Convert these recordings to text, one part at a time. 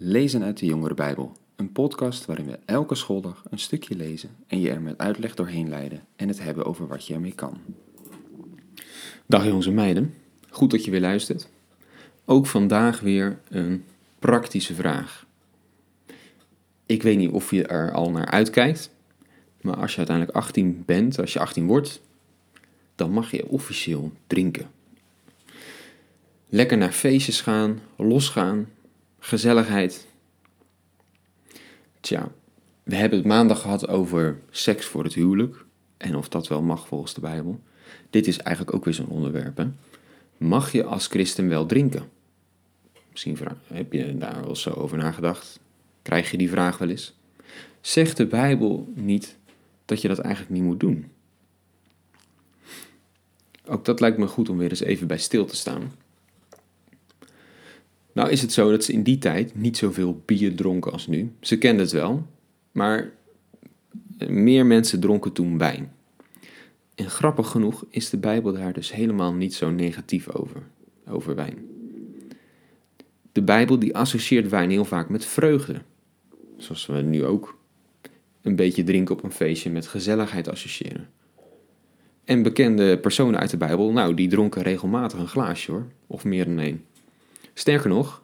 Lezen uit de Jongere Bijbel, een podcast waarin we elke schooldag een stukje lezen en je er met uitleg doorheen leiden en het hebben over wat je ermee kan. Dag jongens en meiden, goed dat je weer luistert. Ook vandaag weer een praktische vraag. Ik weet niet of je er al naar uitkijkt, maar als je uiteindelijk 18 bent, als je 18 wordt, dan mag je officieel drinken. Lekker naar feestjes gaan, losgaan, gezelligheid. Tja, we hebben het maandag gehad over seks voor het huwelijk en of dat wel mag volgens de Bijbel. Dit is eigenlijk ook weer zo'n onderwerp. Hè? Mag je als christen wel drinken? Misschien heb je daar wel zo over nagedacht. Krijg je die vraag wel eens? Zegt de Bijbel niet dat je dat eigenlijk niet moet doen? Ook dat lijkt me goed om weer eens even bij stil te staan. Nou is het zo dat ze in die tijd niet zoveel bier dronken als nu. Ze kenden het wel, maar meer mensen dronken toen wijn. En grappig genoeg is de Bijbel daar dus helemaal niet zo negatief over, over wijn. De Bijbel die associeert wijn heel vaak met vreugde. Zoals we nu ook een beetje drinken op een feestje met gezelligheid associëren. En bekende personen uit de Bijbel, nou, die dronken regelmatig een glaasje hoor, of meer dan één. Sterker nog,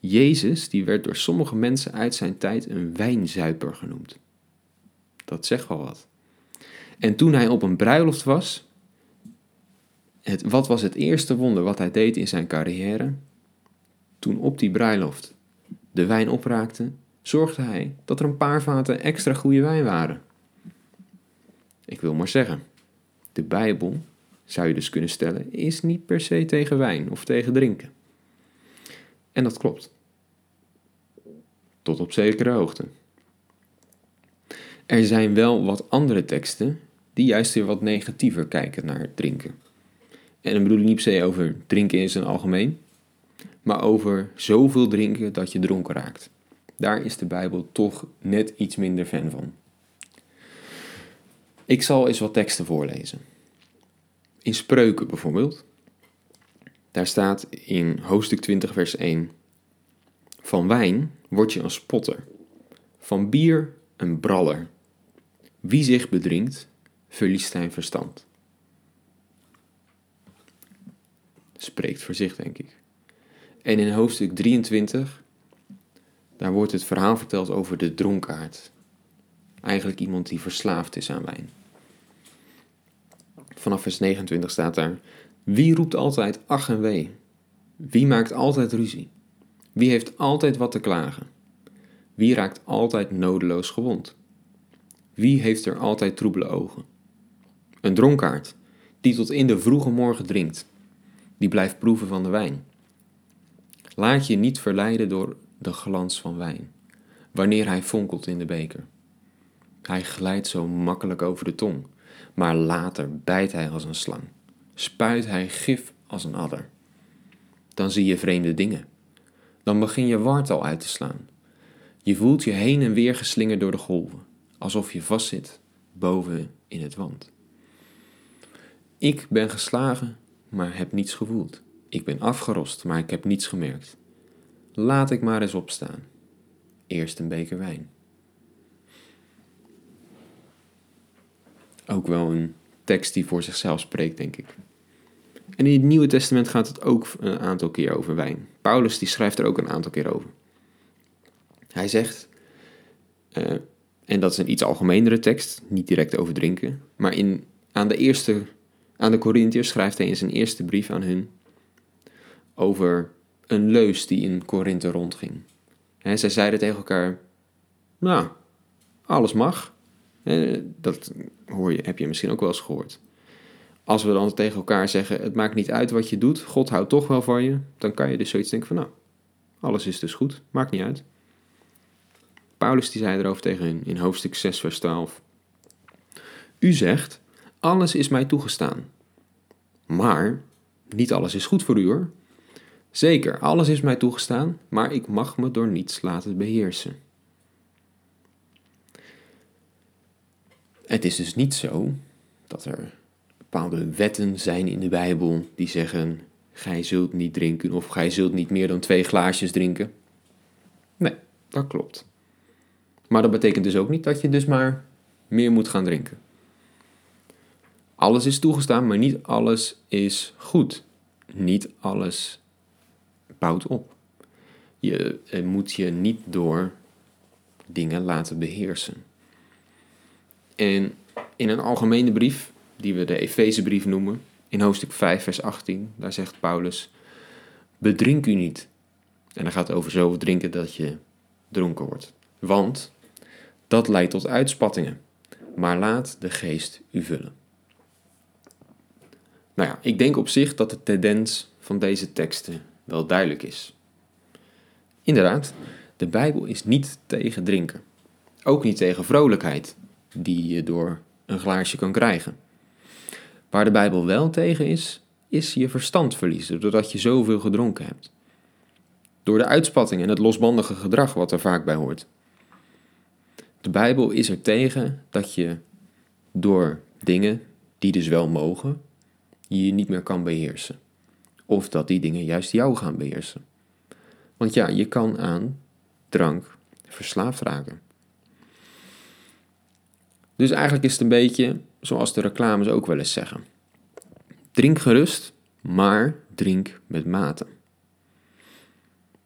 Jezus die werd door sommige mensen uit zijn tijd een wijnzuiper genoemd. Dat zegt wel wat. En toen hij op een bruiloft was, het, wat was het eerste wonder wat hij deed in zijn carrière? Toen op die bruiloft de wijn opraakte, zorgde hij dat er een paar vaten extra goede wijn waren. Ik wil maar zeggen, de Bijbel, zou je dus kunnen stellen, is niet per se tegen wijn of tegen drinken. En dat klopt. Tot op zekere hoogte. Er zijn wel wat andere teksten die juist weer wat negatiever kijken naar drinken. En dan bedoel ik niet per se over drinken in zijn algemeen, maar over zoveel drinken dat je dronken raakt. Daar is de Bijbel toch net iets minder fan van. Ik zal eens wat teksten voorlezen. In Spreuken bijvoorbeeld, daar staat in hoofdstuk 20, vers 1: Van wijn word je een spotter, van bier een braller. Wie zich bedrinkt, verliest zijn verstand. Spreekt voor zich, denk ik. En in hoofdstuk 23, daar wordt het verhaal verteld over de dronkaard. Eigenlijk iemand die verslaafd is aan wijn. Vanaf vers 29 staat daar: Wie roept altijd ach en wee? Wie maakt altijd ruzie? Wie heeft altijd wat te klagen? Wie raakt altijd nodeloos gewond? Wie heeft er altijd troebele ogen? Een dronkaard, die tot in de vroege morgen drinkt, die blijft proeven van de wijn. Laat je niet verleiden door de glans van wijn, wanneer hij fonkelt in de beker. Hij glijdt zo makkelijk over de tong, maar later bijt hij als een slang, spuit hij gif als een adder. Dan zie je vreemde dingen. Dan begin je wartal uit te slaan. Je voelt je heen en weer geslingerd door de golven, alsof je vastzit boven in het wand. Ik ben geslagen, maar heb niets gevoeld. Ik ben afgerost, maar ik heb niets gemerkt. Laat ik maar eens opstaan. Eerst een beker wijn. Ook wel een tekst die voor zichzelf spreekt, denk ik. En in het Nieuwe Testament gaat het ook een aantal keer over wijn. Paulus die schrijft er ook een aantal keer over. Hij zegt, uh, en dat is een iets algemenere tekst, niet direct over drinken, maar in, aan de eerste, aan de Corinthiërs schrijft hij in zijn eerste brief aan hun over een leus die in Korinthe rondging. He, zij zeiden tegen elkaar, nou, alles mag. Dat hoor je, heb je misschien ook wel eens gehoord. Als we dan tegen elkaar zeggen, het maakt niet uit wat je doet, God houdt toch wel van je, dan kan je dus zoiets denken van, nou, alles is dus goed, maakt niet uit. Paulus die zei erover tegen hen in hoofdstuk 6, vers 12. U zegt, alles is mij toegestaan. Maar niet alles is goed voor u hoor. Zeker, alles is mij toegestaan, maar ik mag me door niets laten beheersen. Het is dus niet zo dat er bepaalde wetten zijn in de Bijbel die zeggen: gij zult niet drinken of gij zult niet meer dan twee glaasjes drinken. Nee, Dat klopt. Maar dat betekent dus ook niet dat je dus maar meer moet gaan drinken. Alles is toegestaan, maar niet alles is goed. Niet alles bouwt op. Je moet je niet door dingen laten beheersen. En in een algemene brief, die we de Efezebrief noemen, in hoofdstuk 5, vers 18, daar zegt Paulus: Bedrink u niet. En dan gaat het over zoveel drinken dat je dronken wordt. Want dat leidt tot uitspattingen. Maar laat de geest u vullen. Nou ja, ik denk op zich dat de tendens van deze teksten wel duidelijk is. Inderdaad, de Bijbel is niet tegen drinken. Ook niet tegen vrolijkheid, die je door een glaasje kan krijgen. Waar de Bijbel wel tegen is, is je verstand verliezen doordat je zoveel gedronken hebt. Door de uitspatting en het losbandige gedrag wat er vaak bij hoort. De Bijbel is er tegen dat je door dingen die dus wel mogen, je niet meer kan beheersen. Of dat die dingen juist jou gaan beheersen. Want ja, je kan aan drank verslaafd raken. Dus eigenlijk is het een beetje zoals de reclames ook wel eens zeggen. Drink gerust, maar drink met mate.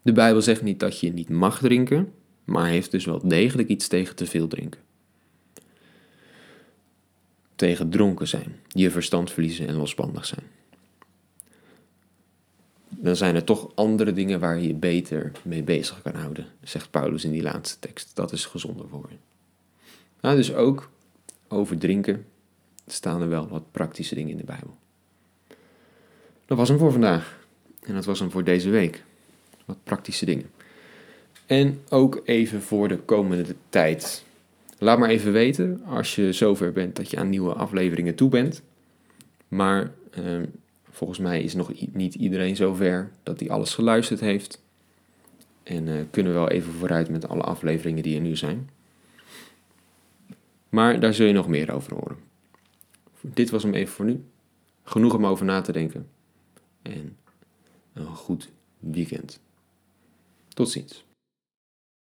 De Bijbel zegt niet dat je niet mag drinken, maar heeft dus wel degelijk iets tegen te veel drinken. Tegen dronken zijn, je verstand verliezen en losbandig zijn. Dan zijn er toch andere dingen waar je je beter mee bezig kan houden, zegt Paulus in die laatste tekst. Dat is gezonder voor je. Nou, dus ook over drinken staan er wel wat praktische dingen in de Bijbel. Dat was hem voor vandaag. En dat was hem voor deze week. Wat praktische dingen. En ook even voor de komende tijd. Laat maar even weten als je zover bent dat je aan nieuwe afleveringen toe bent. Maar eh, volgens mij is nog niet iedereen zover dat hij alles geluisterd heeft. En uh, kunnen we wel even vooruit met alle afleveringen die er nu zijn. Maar daar zul je nog meer over horen. Dit was hem even voor nu. Genoeg om over na te denken. En een goed weekend. Tot ziens.